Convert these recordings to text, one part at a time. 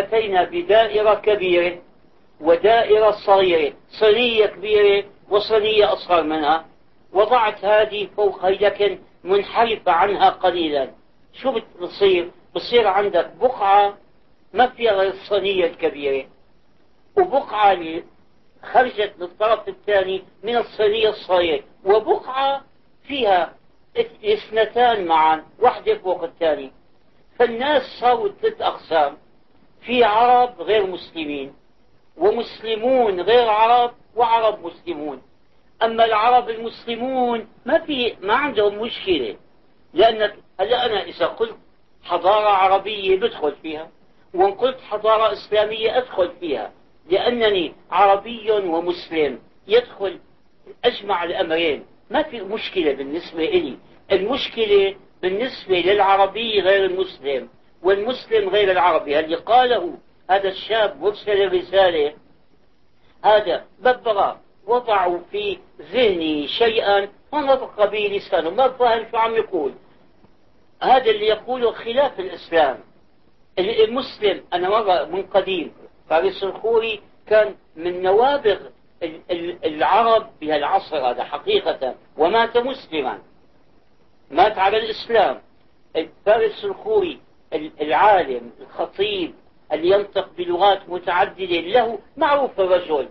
أتينا بدائرة كبيرة ودائرة صغيرة صينية كبيرة وصينية أصغر منها. وضعت هذه فوق هي لكن منحرفة عنها قليلا. شو بتصير؟ بصير عندك بقعة ما فيها غير الصينية الكبيرة. وبقعة خرجت للطرف الثاني من الصينية الصغيرة. وبقعة فيها اثنتان معا واحدة فوق الثانية. فالناس صاروا ثلاث أقسام. في عرب غير مسلمين ومسلمون غير عرب وعرب مسلمون. أما العرب المسلمون ما في ما عندهم مشكلة لأن هلا أنا إذا قلت حضارة عربية بدخل فيها وإن قلت حضارة إسلامية أدخل فيها لأنني عربي ومسلم يدخل أجمع الأمرين. ما في مشكلة بالنسبة إلي. المشكلة بالنسبة للعربي غير المسلم. والمسلم غير العربي. اللي قاله هذا الشاب مرسل الرسالة؟ هذا ببغى وضعوا في ذهني شيئا ونطق به لسانه. ما فاهم شو عم يقول؟ هذا اللي يقوله خلاف الإسلام. المسلم أنا مرة من قديم فارس الخوري كان من نوابغ العرب بهالعصر هذا حقيقة ومات مسلما. مات على الإسلام. فارس الخوري العالم الخطيب اللي ينطق بلغات متعددة له معروف الرجل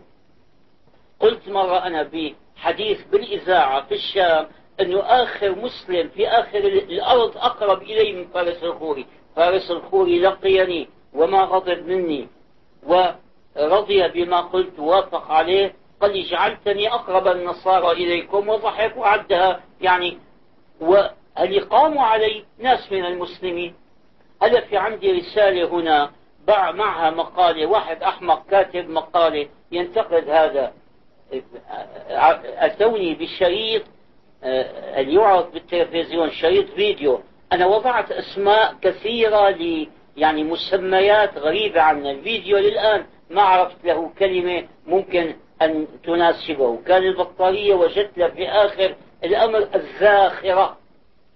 قلت مرة أنا بحديث بالإذاعة في الشام أنه آخر مسلم في آخر الأرض أقرب إلي من فارس الخوري. فارس الخوري لقيني وما غضب مني ورضي بما قلت وافق عليه. قال لي جعلتني أقرب النصارى إليكم وضحك وعدها يعني وهل قاموا علي ناس من المسلمين؟ هل في عندي رسالة هنا ضع معها مقالة واحد أحمق كاتب مقالة ينتقد هذا. أتوني بالشريط آه، اللي يعرض بالتلفزيون شريط فيديو. أنا وضعت أسماء كثيرة ل يعني مسميات غريبة عن الفيديو للآن. ما عرفت له كلمة ممكن أن تناسبه. كان البطارية وجدت له في آخر الأمر الذاخرة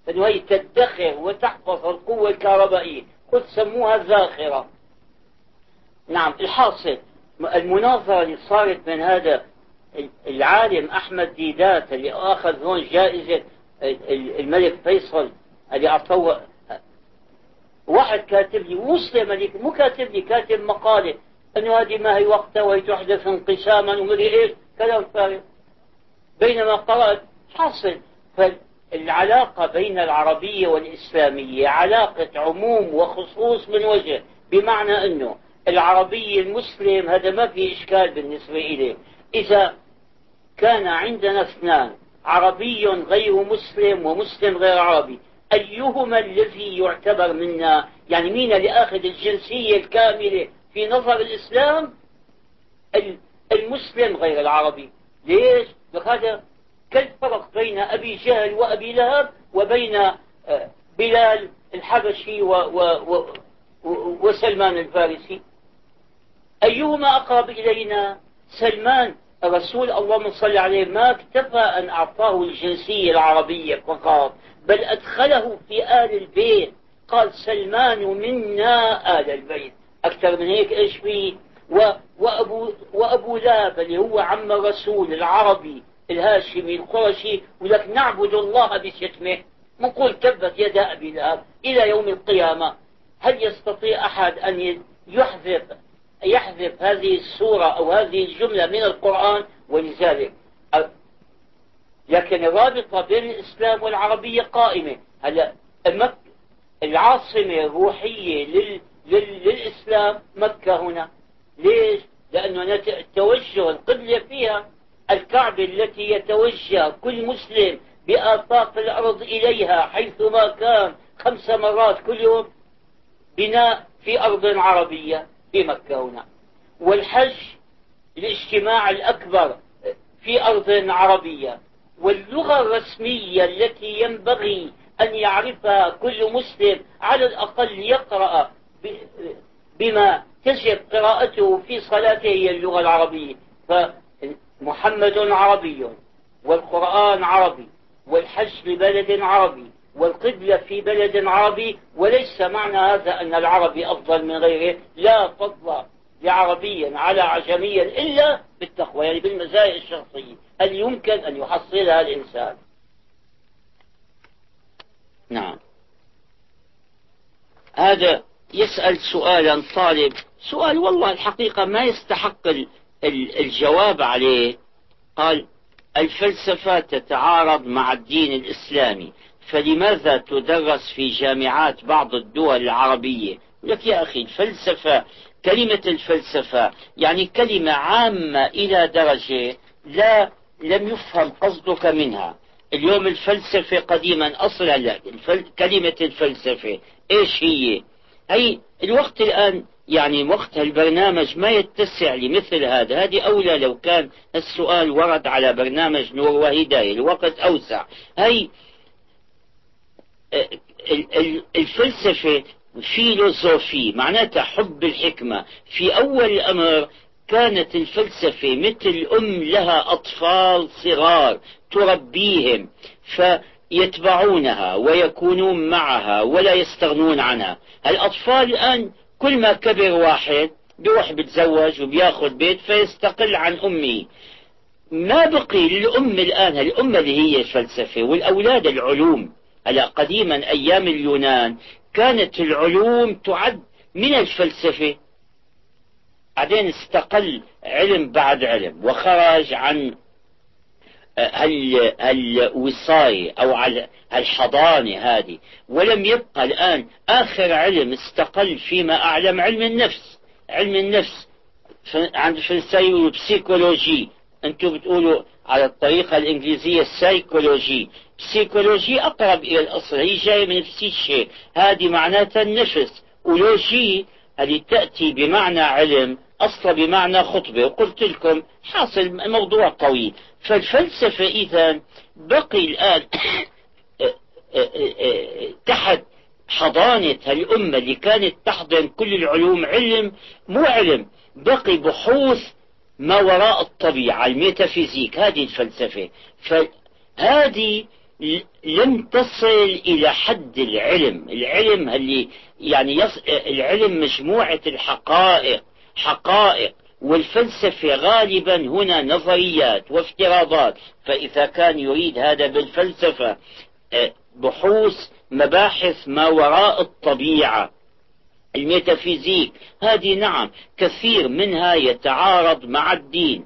أنه هي تدخر وتحفظ القوة الكهربائية. قلت سموها الذاخرة نعم الحاصل. المناظرة اللي صارت من هذا العالم أحمد ديدات اللي أخذ هون جائزة الملك فيصل اللي أعطوه واحد كاتب لي مسلم اللي مو كاتب لي كاتب مقالة أنه هذه ما هي وقتها وهي تحدث انقساما ومدري إيش كلام فارغ. بينما قرأت حاصل. فالعلاقة بين العربية والإسلامية علاقة عموم وخصوص من وجه بمعنى أنه العربي المسلم هذا ما في إشكال بالنسبة إليه. إذا كان عندنا اثنان عربي غير مسلم ومسلم غير عربي أيهما الذي يعتبر منا؟ يعني مين اللي أخذ الجنسية الكاملة في نظر الإسلام؟ المسلم غير العربي. ليش؟ هذا كالفرق بين أبي جهل وأبي لهب وبين آه، بلال الحبشي و و و وسلمان الفارسي؟ أيهما أقرب إلينا؟ سلمان الرسول اللهم صل عليه ما اكتفى أن أعطاه الجنسية العربية فقط بل أدخله في آل البيت. قال سلمان منا آل البيت. أكثر من هيك إيش فيه وأبو, وأبو لاب اللي هو عم الرسول العربي الهاشمي القرشي ولك نعبد الله بشتمه. نقول تبت يد أبي لاب إلى يوم القيامة. هل يستطيع أحد أن يحذف يحذف هذه السورة أو هذه الجملة من القرآن؟ ولذلك لكن الرابطة بين الإسلام والعربية قائمة. هلا العاصمة الروحية لل... لل... للإسلام مكة هنا؟ ليش؟ لأنه التوجه القبلة فيها الكعبة التي يتوجه كل مسلم بآفاق الأرض إليها حيثما كان خمس مرات كل يوم بناء في أرض عربية في مكة هنا. والحج الاجتماع الأكبر في أرض عربية. واللغة الرسمية التي ينبغي أن يعرفها كل مسلم على الأقل يقرأ بما تجب قراءته في صلاته هي اللغة العربية. فمحمد عربي والقرآن عربي والحج ببلد عربي والقبلة في بلد عربي وليس معنى هذا أن العربي أفضل من غيره. لا فضل لعربي على عجمي إلا بالتقوى يعني بالمزايا الشخصية هل يمكن أن يحصلها الإنسان؟ نعم. هذا يسأل سؤالا طالب. سؤال والله الحقيقة ما يستحق الجواب عليه قال الفلسفة تتعارض مع الدين الإسلامي فلماذا تدرس في جامعات بعض الدول العربية؟ لك يا أخي الفلسفة كلمة الفلسفة يعني كلمة عامة إلى درجة لا لم يفهم قصدك منها. اليوم الفلسفة قديما أصلا لا. كلمة الفلسفة إيش هي؟ أي الوقت الآن يعني وقت البرنامج ما يتسع لمثل هذا هذه أولى لو كان السؤال ورد على برنامج نور وهداية الوقت أوسع. هي الفلسفة فيلوزوفي معناتها حب الحكمة. في أول الأمر كانت الفلسفة مثل أم لها أطفال صغار تربيهم فيتبعونها ويكونون معها ولا يستغنون عنها. الأطفال الآن كل ما كبر واحد بيروح بيتزوج وبياخذ بيت فيستقل عن أمه ما بقي للأم الآن الأم اللي هي الفلسفة والأولاد العلوم. هلا قديما أيام اليونان كانت العلوم تعد من الفلسفة. بعدين استقل علم بعد علم وخرج عن الوصاية أو على الحضانة هذه. ولم يبقى الآن آخر علم استقل فيما أعلم علم النفس. علم النفس عند الفرنساوي psychologie أنتم بتقولوا على الطريقة الإنجليزية السايكولوجي psychologie أقرب إلى الأصل هي جاية من ال psyché هذه معناتها النفس. و logie هذه تأتي بمعنى علم. أصل بمعنى خطبة. وقلت لكم حاصل موضوع طويل فالفلسفة إذا بقي الآن تحت حضانة الأم اللي كانت تحضن كل العلوم علم مو علم بقي بحوث ما وراء الطبيعة ال métaphysique. هذه الفلسفة. فهذه لم تصل إلى حد العلم. العلم اللي يعني يص... العلم مجموعة الحقائق. حقائق والفلسفة غالبا هنا نظريات وافتراضات. فإذا كان يريد هذا بالفلسفة آه، بحوث مباحث ما وراء الطبيعة الميتافيزيك هذه نعم كثير منها يتعارض مع الدين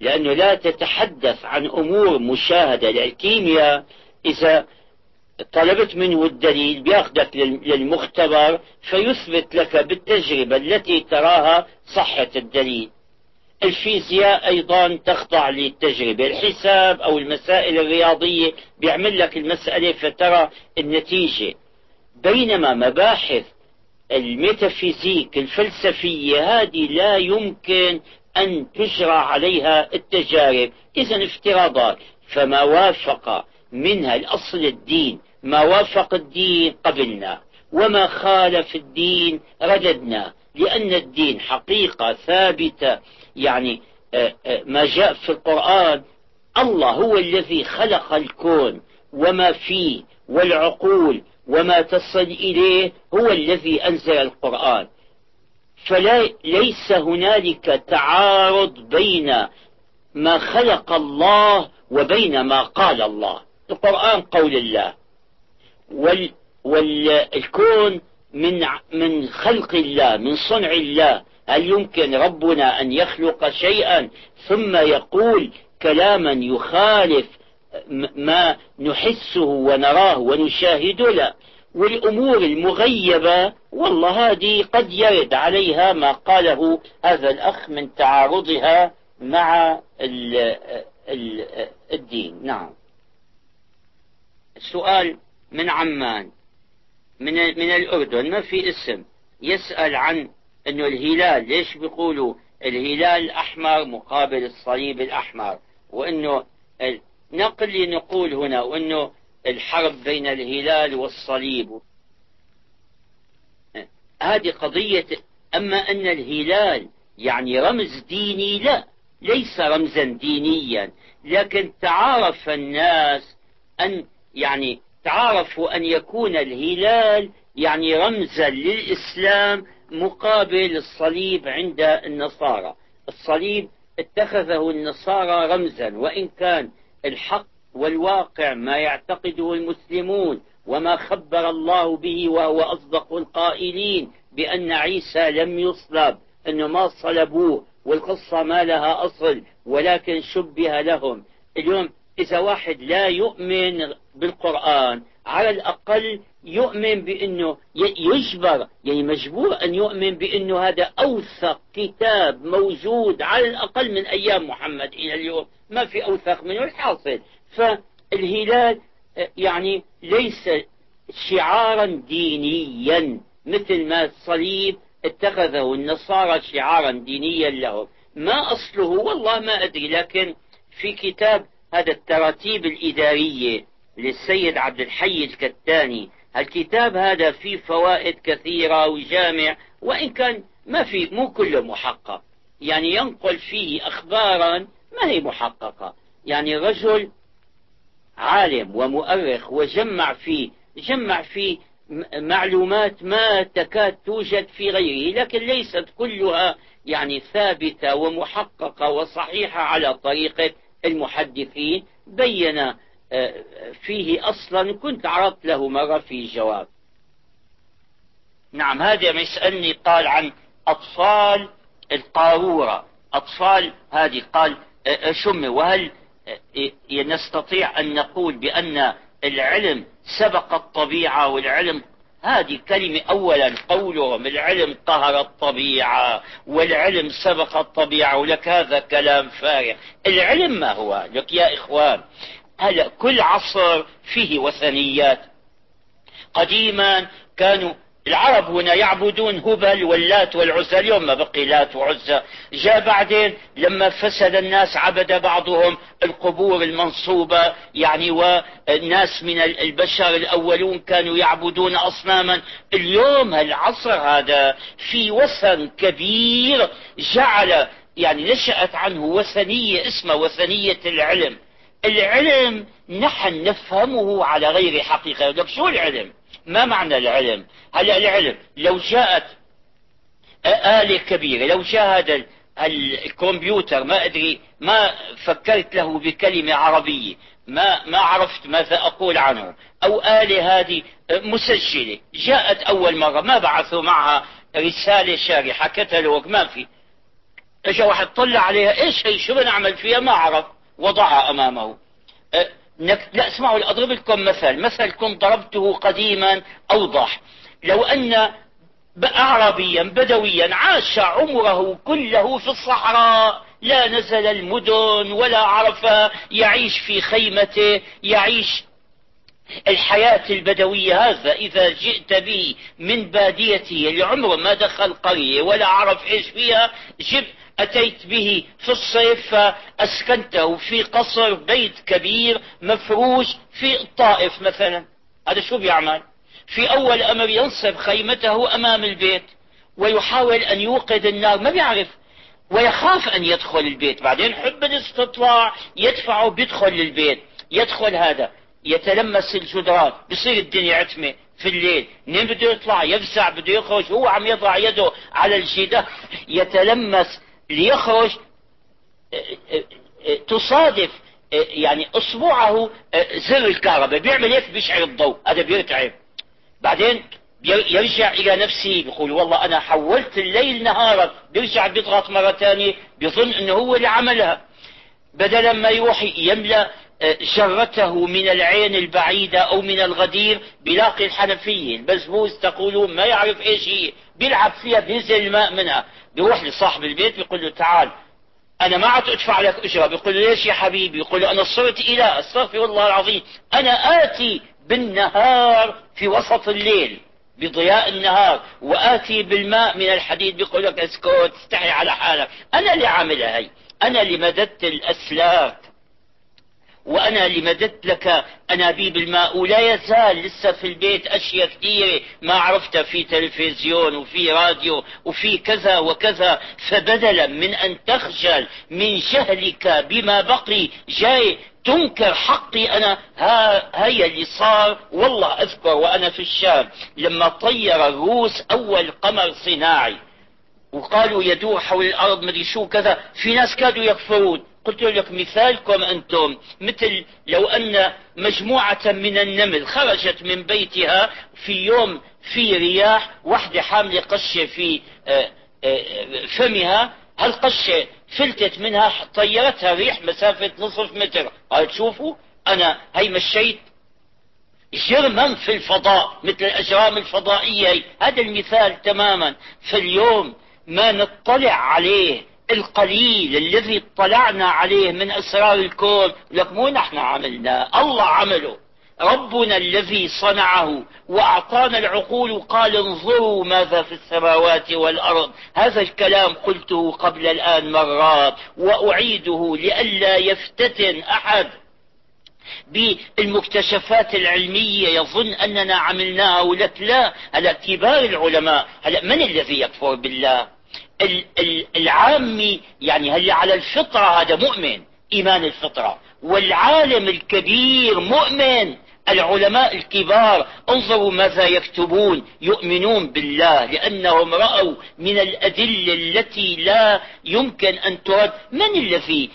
لأنه لا تتحدث عن أمور مشاهدة. للكيمياء إذا طلبت منه الدليل بياخذك للمختبر فيثبت لك بالتجربة التي تراها صحة الدليل. الفيزياء أيضا تخضع للتجربة. الحساب أو المسائل الرياضية بيعمل لك المسألة فترى النتيجة. بينما مباحث الميتافيزيك الفلسفية هذه لا يمكن أن تجرى عليها التجارب. إذا افتراضات. فما وافق منها الأصل الدين. ما وافق الدين قبلنا وما خالف الدين رددنا. لأن الدين حقيقة ثابتة. يعني آه، آه، ما جاء في القرآن الله هو الذي خلق الكون. وما فيه والعقول وما تصل إليه هو الذي أنزل القرآن. فليس هنالك تعارض بين ما خلق الله وبين ما قال الله. القرآن قول الله. وال والكون من من خلق الله من صنع الله. هل يمكن ربنا أن يخلق شيئا ثم يقول كلاما يخالف ما نحسه ونراه ونشاهده؟ لا. والأمور المغيبة والله هذه قد يرد عليها ما قاله هذا الأخ من تعارضها مع الدين. نعم. السؤال من عمان من من الأردن ما في اسم؟ يسأل عن أنه الهلال ليش بيقولوا الهلال الأحمر مقابل الصليب الأحمر؟ وأنه نقل نقول هنا وأنه الحرب بين الهلال والصليب. هذه قضية أما أن الهلال يعني رمز ديني لا ليس رمزا دينيا لكن تعارف الناس أن يعني تعارفوا أن يكون الهلال يعني رمزا للإسلام مقابل الصليب عند النصارى. الصليب اتخذه النصارى رمزا وإن كان الحق والواقع ما يعتقده المسلمون وما خبر الله به وهو أصدق القائلين بأن عيسى لم يصلب أنه ما صلبوه والقصة ما لها أصل ولكن شبه لهم. اليوم إذا واحد لا يؤمن بالقرآن على الأقل يؤمن بأنه يجبر يعني مجبور أن يؤمن بأنه هذا أوثق كتاب موجود على الأقل من أيام محمد إلى اليوم. ما في أوثق منه الحاصل. فالهلال يعني ليس شعارا دينيا مثل ما الصليب اتخذه النصارى شعارا دينيا لهم. ما أصله والله ما أدري لكن في كتاب هذا التراتيب الإدارية للسيد عبد الحي الكتاني. الكتاب هذا فيه فوائد كثيرة وجامع وإن كان ما في مو كله محقق. يعني ينقل فيه أخبارا ما هي محققة. يعني رجل عالم ومؤرخ وجمع فيه جمع فيه معلومات ما تكاد توجد في غيره لكن ليست كلها يعني ثابتة ومحققة وصحيحة على طريقة. المحدثين بين آه، فيه أصلا كنت عرضت له مرة في جواب نعم هذا يسألني قال عن أطفال القارورة. أطفال هذه قال آه، آه، شمي. وهل نستطيع أن نقول بأن العلم سبق الطبيعة والعلم هذه كلمة أولا قولهم العلم قهر الطبيعة والعلم سبق الطبيعة ولك هذا كلام فارغ. العلم ما هو؟ لك يا إخوان هلا كل عصر فيه وثنيات؟ قديما كانوا العرب هنا يعبدون هبل واللات والعزى اليوم ما بقي لات وعزى. جاء بعدين لما فسد الناس عبد بعضهم القبور المنصوبة يعني والناس من البشر الأولون كانوا يعبدون أصناما. اليوم العصر هذا في وثن كبير جعل يعني نشأت عنه وثنية اسمها وثنية العلم. العلم نحن نفهمه على غير حقيقة. لك شو العلم؟ ما معنى العلم؟ هلا العلم لو جاءت آلة كبيرة لو جاء هذا الكمبيوتر ما أدري ما فكرت له بكلمة عربية ما ما عرفت ماذا أقول عنه أو آلة هذه مسجلة جاءت أول مرة ما بعثوا معها رسالة شارحة كتالوج ما في. اجى واحد طلع عليها إيش هي؟ شو بنعمل فيها؟ ما عرف وضعها أمامه. لا اسمعوا اضرب لكم مثل مثلكم ضربته قديما أوضح. لو أن اعرابيا بدويا عاش عمره كله في الصحراء لا نزل المدن ولا عرف يعيش في خيمته يعيش الحياة البدوية هذا إذا جئت به من باديته. اللي عمره ما دخل قرية ولا عرف إيش فيها جب أتيت به في الصيف فأسكنته في قصر بيت كبير مفروش في الطائف مثلا. هذا شو بيعمل؟ في أول أمر ينصب خيمته أمام البيت ويحاول أن يوقد النار ما بيعرف ويخاف أن يدخل البيت. بعدين حب الاستطلاع يدفعه بيدخل للبيت. يدخل هذا يتلمس الجدران. بصير الدنيا عتمة في الليل. منين بده يطلع؟ يفزع بده يخرج. هو عم يضع يده على الجدار. يتلمس ليخرج تصادف يعني أصبعه زر الكهرباء. بيعمل هيك بيشعر الضوء هذا بيرتعب. بعدين يرجع إلى نفسه بيقول والله أنا حولت الليل نهارا بيرجع بيضغط مرة ثانية بيظن إنه هو اللي عملها. بدلا ما يروح يملأ شرته من العين البعيدة أو من الغدير بيلاقي الحنفية. البزبوز تقولون ما يعرف إيش هي. بيلعب فيها بينزل الماء منها. بيروح لصاحب البيت بيقول له تعال أنا ما عاد أدفع لك أجرة. بيقول له ليش يا حبيبي؟ يقول له أنا صرت اله أستغفر الله العظيم. أنا آتي بالنهار في وسط الليل بضياء النهار وآتي بالماء من الحديد. بيقول لك اسكت استحي على حالك. أنا اللي عاملها هي. أنا اللي مددت الأسلاك. وأنا اللي مددت لك أنابيب الماء. ولا يزال لسه في البيت أشياء كثيرة ما عرفتها. في تلفزيون وفي راديو وفي كذا وكذا. فبدلا من أن تخجل من جهلك بما بقي جاي تنكر حقي أنا. ها هي اللي صار. والله أذكر وأنا في الشام لما طير الروس أول قمر صناعي. وقالوا يدور حول الأرض مدري شو كذا. في ناس كادوا يكفرون. قلت لك مثالكم أنتم مثل لو أن مجموعة من النمل خرجت من بيتها في يوم في رياح واحدة حاملة قشة في آه، آه، فمها هالقشة فلتت منها طيرتها ريح مسافة نصف متر. قال شوفوا أنا هي مشيت جرما في الفضاء مثل الأجرام الفضائية هذا المثال تماما. فاليوم ما نطلع عليه القليل الذي اطلعنا عليه من أسرار الكون. لك مو نحن عملنا الله عمله. ربنا الذي صنعه وأعطانا العقول وقال انظروا ماذا في السماوات والأرض. هذا الكلام قلته قبل الآن مرات وأعيده لئلا يفتتن أحد. بالمكتشفات العلمية يظن أننا عملناها ولك لا. هلا كبار العلماء هلا من الذي يكفر بالله؟ العامي يعني هل على الفطرة هذا مؤمن إيمان الفطرة. والعالم الكبير مؤمن. العلماء الكبار انظروا ماذا يكتبون يؤمنون بالله لأنهم رأوا من الأدلة التي لا يمكن أن ترد. من الذي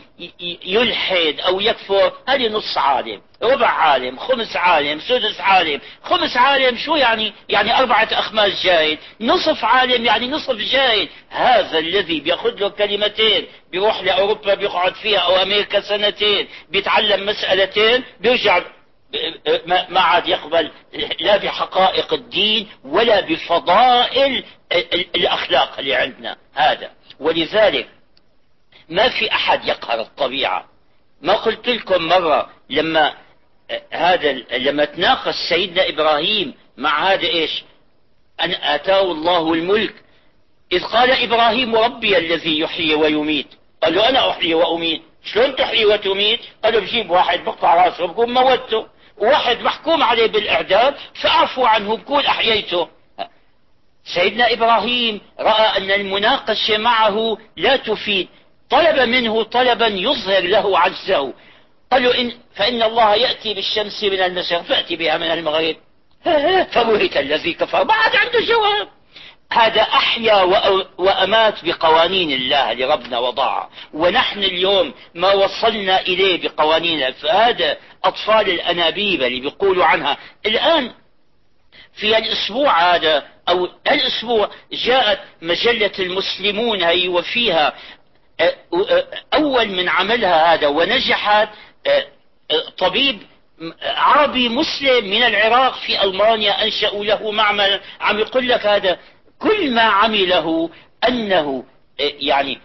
يلحد أو يكفر؟ هذه نص عالم. ربع عالم خمس عالم سدس عالم. خمس عالم شو يعني؟ يعني أربعة أخماس جاهل نصف عالم يعني نصف جاهل هذا الذي بيأخذ له كلمتين بيروح لأوروبا بيقعد فيها أو أمريكا سنتين. بيتعلم مسألتين بيرجع ما عاد يقبل. لا بحقائق الدين ولا بفضائل الأخلاق اللي عندنا. هذا. ولذلك ما في أحد يقهر الطبيعة. ما قلت لكم مرة لما هذا لما تناقش سيدنا إبراهيم مع هذا إيش؟ أن آتاه الله الملك. إذ قال إبراهيم ربي الذي يحيي ويميت. قال له أنا أحيي وأميت. شلون تحيي وتميت؟ قالوا بجيب واحد بقطع راسه بقوم موته. واحد محكوم عليه بالإعدام فأعفو عنه بقول أحييته. سيدنا إبراهيم رأى أن المناقشة معه لا تفيد. طلب منه طلبا يظهر له عجزه قال له إن فإن الله يأتي بالشمس من المشرق فأتي بها من المغرب. فبهت الذي كفر. عاد عنده جواب هذا أحيا وأمات بقوانين الله لربنا وضعها ونحن اليوم ما وصلنا إليه بقوانين فهذا أطفال الأنابيب اللي بيقولوا عنها. الآن في الأسبوع هذا أو الأسبوع جاءت مجلة المسلمون هي وفيها أول من عملها هذا ونجحت طبيب عربي مسلم من العراق في ألمانيا أنشأوا له معمل عم يقول لك هذا. كل ما عمله أنه يعني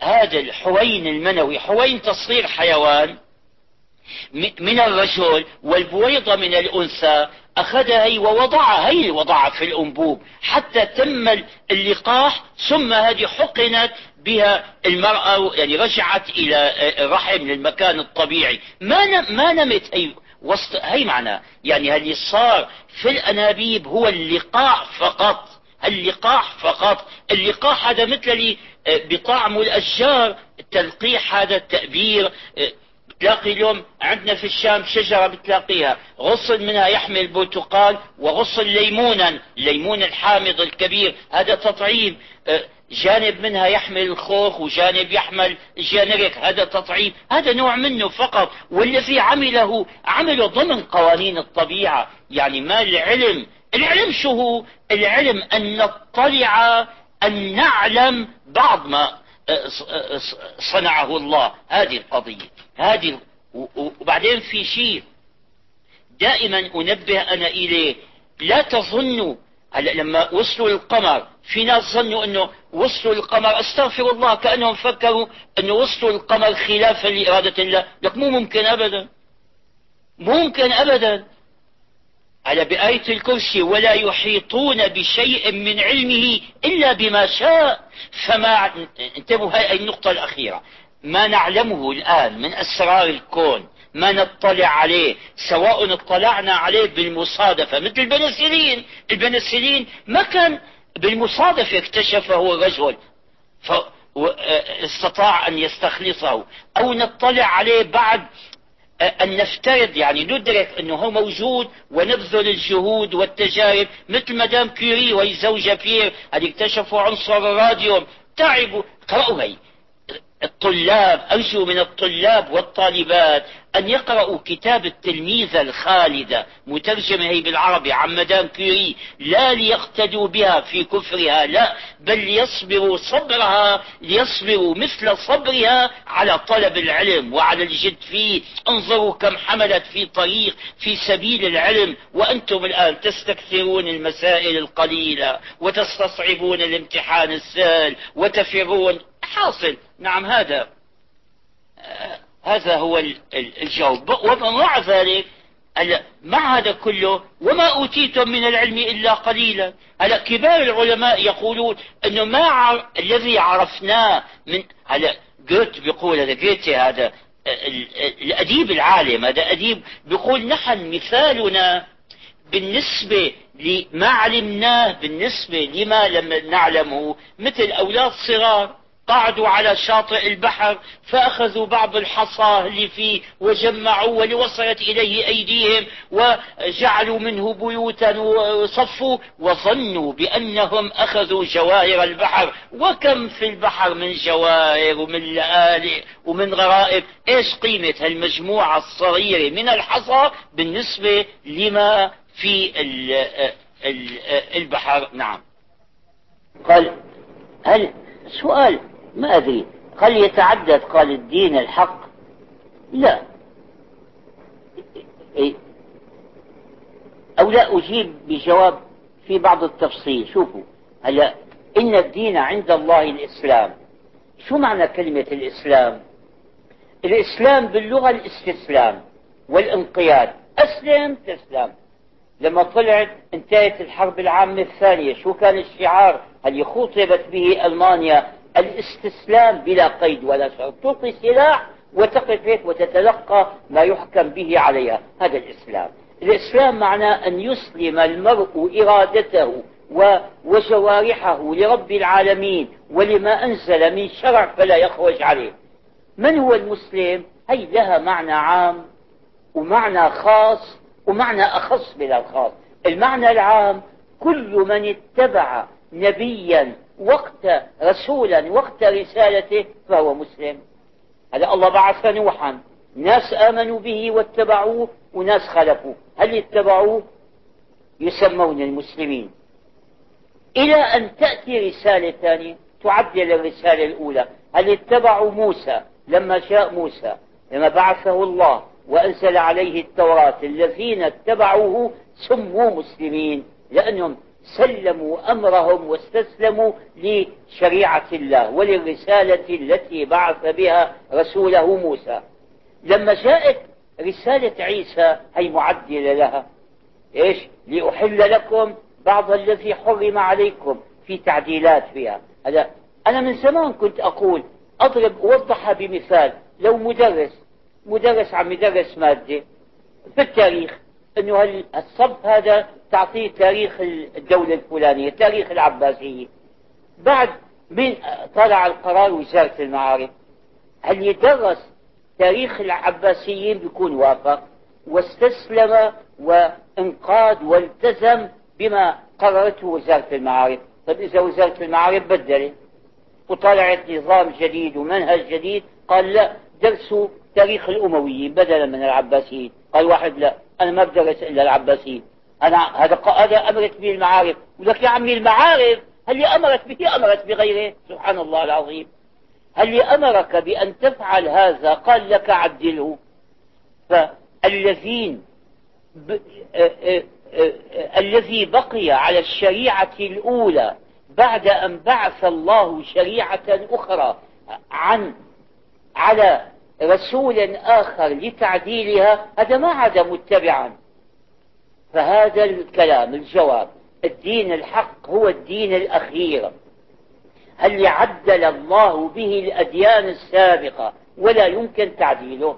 هذا الحوين المنوي حوين تصغير حيوان من الرجل والبويضة من الأنثى أخذها هي ووضعها هي وضعها في الأنبوب حتى تم اللقاح ثم هذه حقنت بها المرأة يعني رجعت إلى الرحم للمكان الطبيعي. ما ما نمت هي وسط هي معنى يعني اللي صار في الأنابيب هو اللقاح فقط؟ اللقاح فقط. اللقاح هذا مثل اللي بطعم الأشجار التلقيح هذا التأبير تلاقي اليوم عندنا في الشام شجرة بتلاقيها. غصن منها يحمل برتقال وغصن ليمونا الليمون الحامض الكبير. هذا تطعيم جانب منها يحمل الخوخ وجانب يحمل جانريك هذا تطعيم هذا نوع منه فقط. والذي عمله عمله ضمن قوانين الطبيعة. يعني ما العلم؟ العلم شو هو؟ العلم أن نطلع أن نعلم بعض ما أه، أه، صنعه الله. هذه القضية. هذه وبعدين في شيء. دائما أنبه أنا إليه. لا تظنوا لما وصلوا للقمر في ناس ظنوا إنه وصلوا للقمر أستغفر الله كأنهم فكروا إنه وصلوا للقمر خلافا لإرادة الله. لك مو ممكن ابدا. ممكن ابدا. على بآية الكرسي ولا يحيطون بشيء من علمه إلا بما شاء. فما انتبهوا هاي النقطة الأخيرة. ما نعلمه الآن من أسرار الكون ما نطلع عليه سواء اطلعنا عليه بالمصادفة. مثل البنسلين. البنسلين ما كان بالمصادفة اكتشفه الرجل استطاع أن يستخلصه. أو نطلع عليه بعد أن نفترض يعني ندرك أنه هو موجود ونبذل الجهود والتجارب. مثل مدام كيري وهي زوجة بير اللي اكتشفوا عنصر الراديوم. تعبوا قرأوا هي. الطلاب أرجو من الطلاب والطالبات أن يقرأوا كتاب التلميذة الخالدة مترجمة هي بالعربي عن مدام كيري لا ليقتدوا بها في كفرها لا بل ليصبروا صبرها ليصبروا مثل صبرها على طلب العلم وعلى الجد فيه. انظروا كم حملت في طريق في سبيل العلم وأنتم الآن تستكثرون المسائل القليلة وتستصعبون الامتحان السهل وتفرون حاصل. نعم هذا هذا هو الجواب. ومع ذلك مع هذا كله؟ وما أوتيتم من العلم إلا قليلا. هلا كبار العلماء يقولون أنه ما عر... الذي عرفناه من هلا جوت بيقول هذا جوتي هذا الأديب العالم هذا أديب بيقول نحن مثالنا بالنسبة لما علمناه بالنسبة لما لم نعلمه مثل أولاد صغار. قعدوا على شاطئ البحر فأخذوا بعض الحصى اللي فيه وجمعوا ولوصلت إليه أيديهم وجعلوا منه بيوتا وصفوا وظنوا بأنهم أخذوا جواهر البحر. وكم في البحر من جواهر ومن لآلئ ومن غرائب؟ إيش قيمة هالمجموعة الصغيرة من الحصى بالنسبة لما في البحر؟ نعم. قال هل سؤال ما أدري. هل يتعدد قال الدين الحق. لا. إيه. أو لا أجيب بجواب في بعض التفصيل. شوفوا. هلا إن الدين عند الله الإسلام. شو معنى كلمة الإسلام؟ الإسلام باللغة الاستسلام والانقياد. أسلم تسلم. لما طلعت انتهت الحرب العامة الثانية شو كان الشعار؟ اللي خطبت به ألمانيا؟ الاستسلام بلا قيد ولا شرط تلقي سلاح وتقف هيك وتتلقى ما يحكم به عليها. هذا الإسلام. الإسلام معناه أن يسلم المرء إرادته وجوارحه لرب العالمين ولما أنزل من شرع فلا يخرج عليه. من هو المسلم؟ هي لها معنى عام ومعنى خاص ومعنى أخص من الخاص. المعنى العام كل من اتبع نبيا وقت رسولا وقت رسالته فهو مسلم. هذا الله بعث نوحا. ناس آمنوا به واتبعوه وناس خلفوا هل اتبعوه يسمون المسلمين. إلى أن تأتي رسالة ثانية تعدل الرسالة الأولى. هل اتبعوا موسى؟ لما جاء موسى لما بعثه الله وأنزل عليه التوراة الذين اتبعوه سموا مسلمين لأنهم سلموا أمرهم واستسلموا لشريعة الله وللرسالة التي بعث بها رسوله موسى. لما جاءت رسالة عيسى هي معدلة لها إيش؟ لأحل لكم بعض الذي حرم عليكم في تعديلات فيها. هذا أنا من زمان كنت أقول أضرب أوضحها بمثال لو مدرس مدرس عم يدرس مادة في التاريخ انه الصف هذا تعطيه تاريخ الدولة الفلانية تاريخ العباسية. بعد من طلع القرار وزارة المعارف هل يدرس تاريخ العباسيين بيكون وافق؟ واستسلم وانقاد والتزم بما قررته وزارة المعارف. طيب إذا وزارة المعارف بدلت وطلعت نظام جديد ومنهج جديد قال لا درسوا تاريخ الأمويين بدلا من العباسيين. قال واحد لا أنا ما بدرس إلا العباسيين. أنا هذا هذا أمرت به المعارف. ولك يا عمي المعارف هل أمرت به؟ أمرت بغيره؟ سبحان الله العظيم. هل أمرك بأن تفعل هذا؟ قال لك عدله فالذين ب... آ آ آ الذي بقي على الشريعة الأولى بعد أن بعث الله شريعة أخرى عن على رسول آخر لتعديلها هذا ما عاد متبعا. فهذا الكلام الجواب الدين الحق هو الدين الأخير اللي عدل الله به الأديان السابقة ولا يمكن تعديله.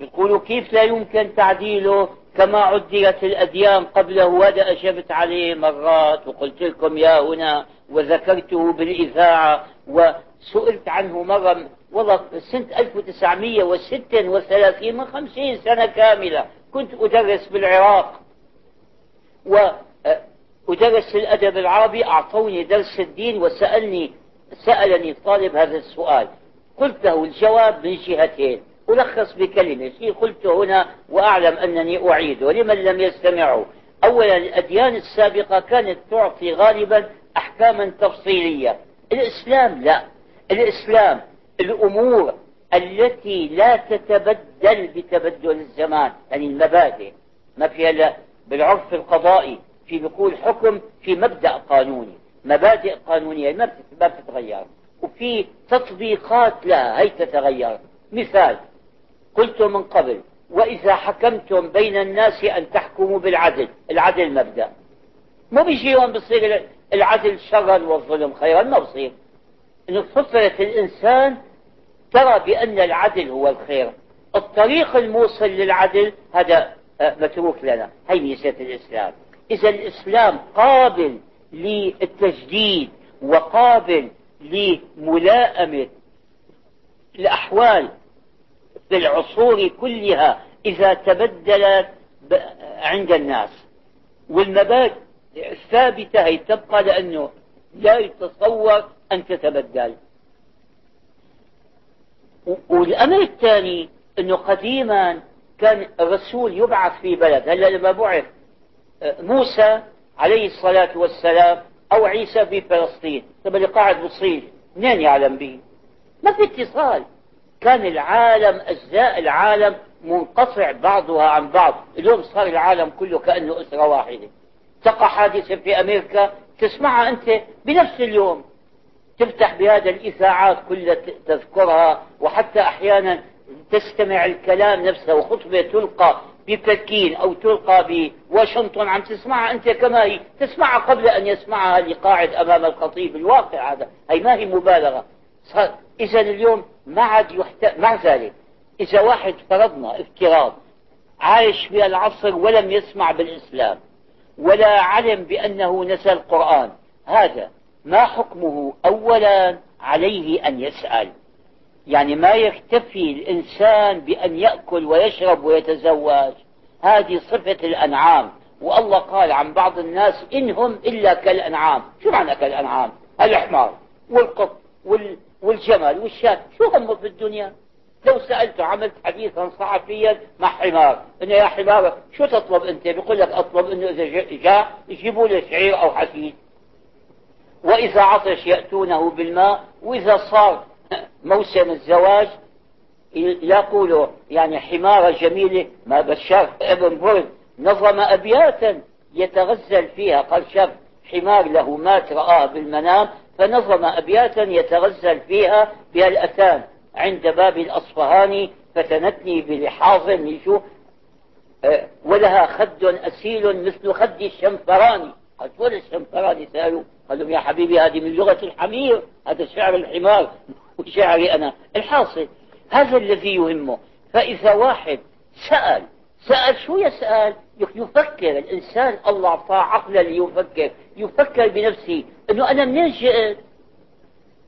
يقولوا كيف لا يمكن تعديله؟ كما عدلت الأديان قبله وهذا أجبت عليه مرات وقلت لكم يا هنا وذكرته بالإذاعة وسئلت عنه مرة والله سنة 1936 من 50 سنة كاملة. كنت أدرس بالعراق. وأدرس الأدب العربي. أعطوني درس الدين وسألني سألني طالب هذا السؤال. قلت له الجواب من جهتين. ألخص بكلمة. شيء قلت هنا وأعلم أنني أعيده. لمن لم يستمعوا أولا الأديان السابقة كانت تعطي غالبا أحكاما تفصيلية. الإسلام لا. الإسلام الأمور التي لا تتبدل بتبدل الزمان يعني المبادئ. ما فيها لا بالعرف القضائي في بيقول حكم في مبدأ قانوني. مبادئ قانونية ما بتتغير. وفي تطبيقات لها هي تتغير. مثال قلت من قبل وإذا حكمتم بين الناس أن تحكموا بالعدل العدل مبدأ. مو بيجي يوم بصير العدل شرا والظلم خيرا ما بصير. إنه فطرة الإنسان ترى بأن العدل هو الخير. الطريق الموصل للعدل هذا آه، متروك لنا. هي ميزة الإسلام. إذا الإسلام قابل للتجديد وقابل لملائمة الأحوال في العصور كلها إذا تبدلت عند الناس. والمبادئ الثابتة هي تبقى لأنه لا يتصور أن تتبدل. والأمر الثاني أنه قديما كان الرسول يبعث في بلد. هلا لما بعث آه، موسى عليه الصلاة والسلام أو عيسى في فلسطين. طب اللي قاعد بصير منين يعلم به ما في اتصال. كان العالم أجزاء العالم منقطع بعضها عن بعض. اليوم صار العالم كله كأنه أسرة واحدة. تقع حادثة في أمريكا تسمعها أنت بنفس اليوم. تفتح بهذا الإذاعات كلها تذكرها وحتى أحيانا تستمع الكلام نفسه وخطبة تلقى ببكين أو تلقى بواشنطن عم تسمعها أنت كما هي. تسمعها قبل أن يسمعها اللي قاعد أمام الخطيب الواقع هذا. هي ما هي مبالغة. إذا اليوم ما عاد يحت... مع ذلك إذا واحد فرضنا افتراض عايش في العصر ولم يسمع بالإسلام ولا علم بأنه نسى القرآن هذا ما حكمه أولا عليه أن يسأل. يعني ما يكتفي الإنسان بأن يأكل ويشرب ويتزوج. هذه صفة الأنعام. والله قال عن بعض الناس إنهم إلا كالأنعام. شو معنى كالأنعام؟ الحمار والقط وال... والجمل والشاة. شو همه في الدنيا؟ لو سألته عملت حديثا صحفيا مع حمار. إنه يا حمار شو تطلب أنت؟ بيقول لك أطلب إنه إذا جاء يجيبوا له شعير أو حديد وإذا عطش يأتونه بالماء وإذا صار موسم الزواج يقولوا يعني حمارة جميلة ما بشار ابن برد نظم أبياتا يتغزل فيها قال شاف حمار له مات رآه بالمنام فنظم أبياتا يتغزل فيها بها الأتان عند باب الأصفهاني فتنتني بلحاظ يشوف أه ولها خد أسيل مثل خد الشنفراني قالت ولا الشنفراني سألوا قال لهم يا حبيبي هذه من لغة الحمير هذا شعر الحمار وشعري أنا. الحاصل هذا الذي يهمه. فإذا واحد سأل سأل شو يسأل؟ يفكر. الإنسان الله أعطاه عقلا ليفكر. يفكر بنفسه أنه أنا منين جئت؟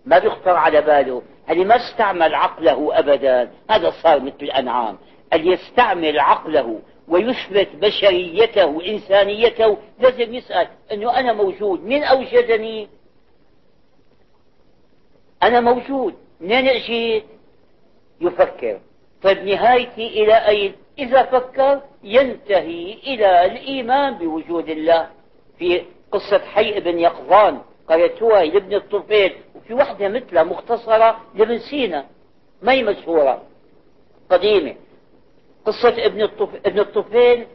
ما بيخطر على باله. اللي ما استعمل عقله أبدا. هذا صار مثل الأنعام. اللي يستعمل عقله. ويثبت بشريته وإنسانيته لازم يسأل أنه أنا موجود. من أوجدني؟ أنا موجود. منين أجيت؟ يفكر. طيب نهايتي إلى أين؟ إذا فكر ينتهي إلى الإيمان بوجود الله. في قصة حي بن يقظان قريتوها لابن الطفيل وفي وحدة مثلها مختصرة لابن سينا ما هي مشهورة؟ قديمة. قصة ابن الطفيل, ابن الطفيل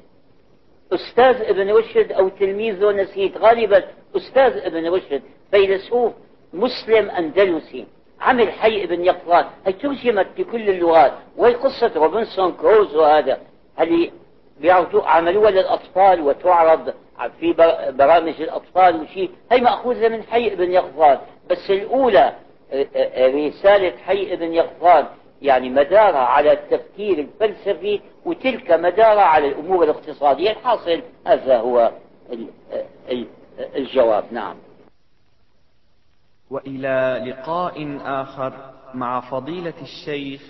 أستاذ ابن رشد أو تلميذه نسيت. غالبا أستاذ ابن رشد فيلسوف مسلم أندلسي. عمل حي ابن يقظان هي ترجمت بكل اللغات. وهي قصة روبنسون كروز وهذا. بيعرضوا عملوها للأطفال وتعرض في برامج الأطفال وشيء هي مأخوذة من حي ابن يقظان بس الأولى آه، آه، رسالة حي ابن يقظان يعني مدارها على التفكير الفلسفي وتلك مدارها على الأمور الاقتصادية الحاصل هذا هو الجواب. نعم. وإلى لقاء آخر مع فضيلة الشيخ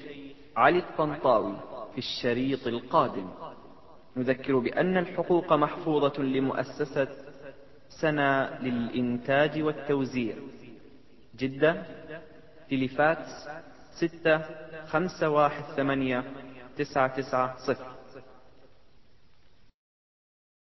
علي الطنطاوي في الشريط القادم. نذكر بأن الحقوق محفوظة لمؤسسة سنة للإنتاج والتوزيع. جدة تلفات ستة خمسة واحد ثمانية تسعة تسعة صفر.